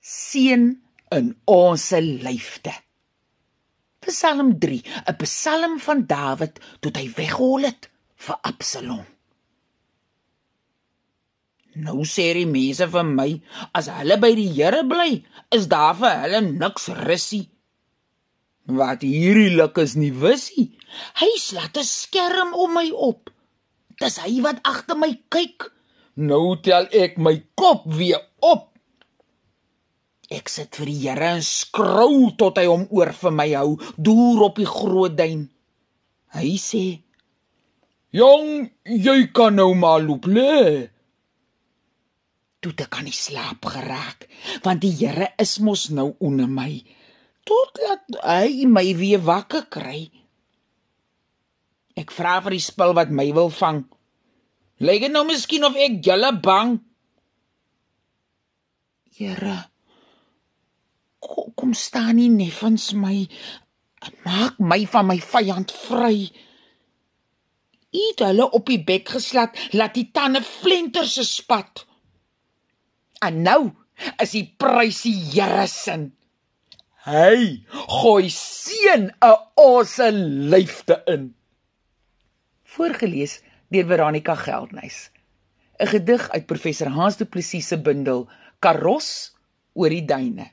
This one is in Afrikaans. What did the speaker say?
seën in ons lyfte. Psalm 3, 'n psalm van Dawid tot hy weghol het vir Absalom. Nou sê die mense van my, as hulle by die Here bly, is daar vir hulle niks rusie. Wat hierdie luk is nie wisie. Hy slaat 'n skerm om my op. Dis hy wat agter my kyk. Nou tel ek my kop weer op. Ek sit vir die Here en skrou tot hy hom oor vir my hou, deur op die groot duin. Hy sê: "Jong, jy kan nou maar loop lê." Toe ek kan nie slaap geraak, want die Here is mos nou onder my. Tot laat hy my weer wakker kry. Ek vra vir die spil wat my wil vang. Lyk dit nou miskien of ek julle bang? Here, kom, kom staan nie neffens my en maak my van my vyand vry. Eet hulle op die bek geslat, laat die tande flenters se spat. En nou is die prys die Here se. Hy gooi seën 'n osse lyfte in. Voorgeles deur Veronica Geldnys. 'n Gedig uit professor Hans Du Plessis se bundel Karos oor die duine.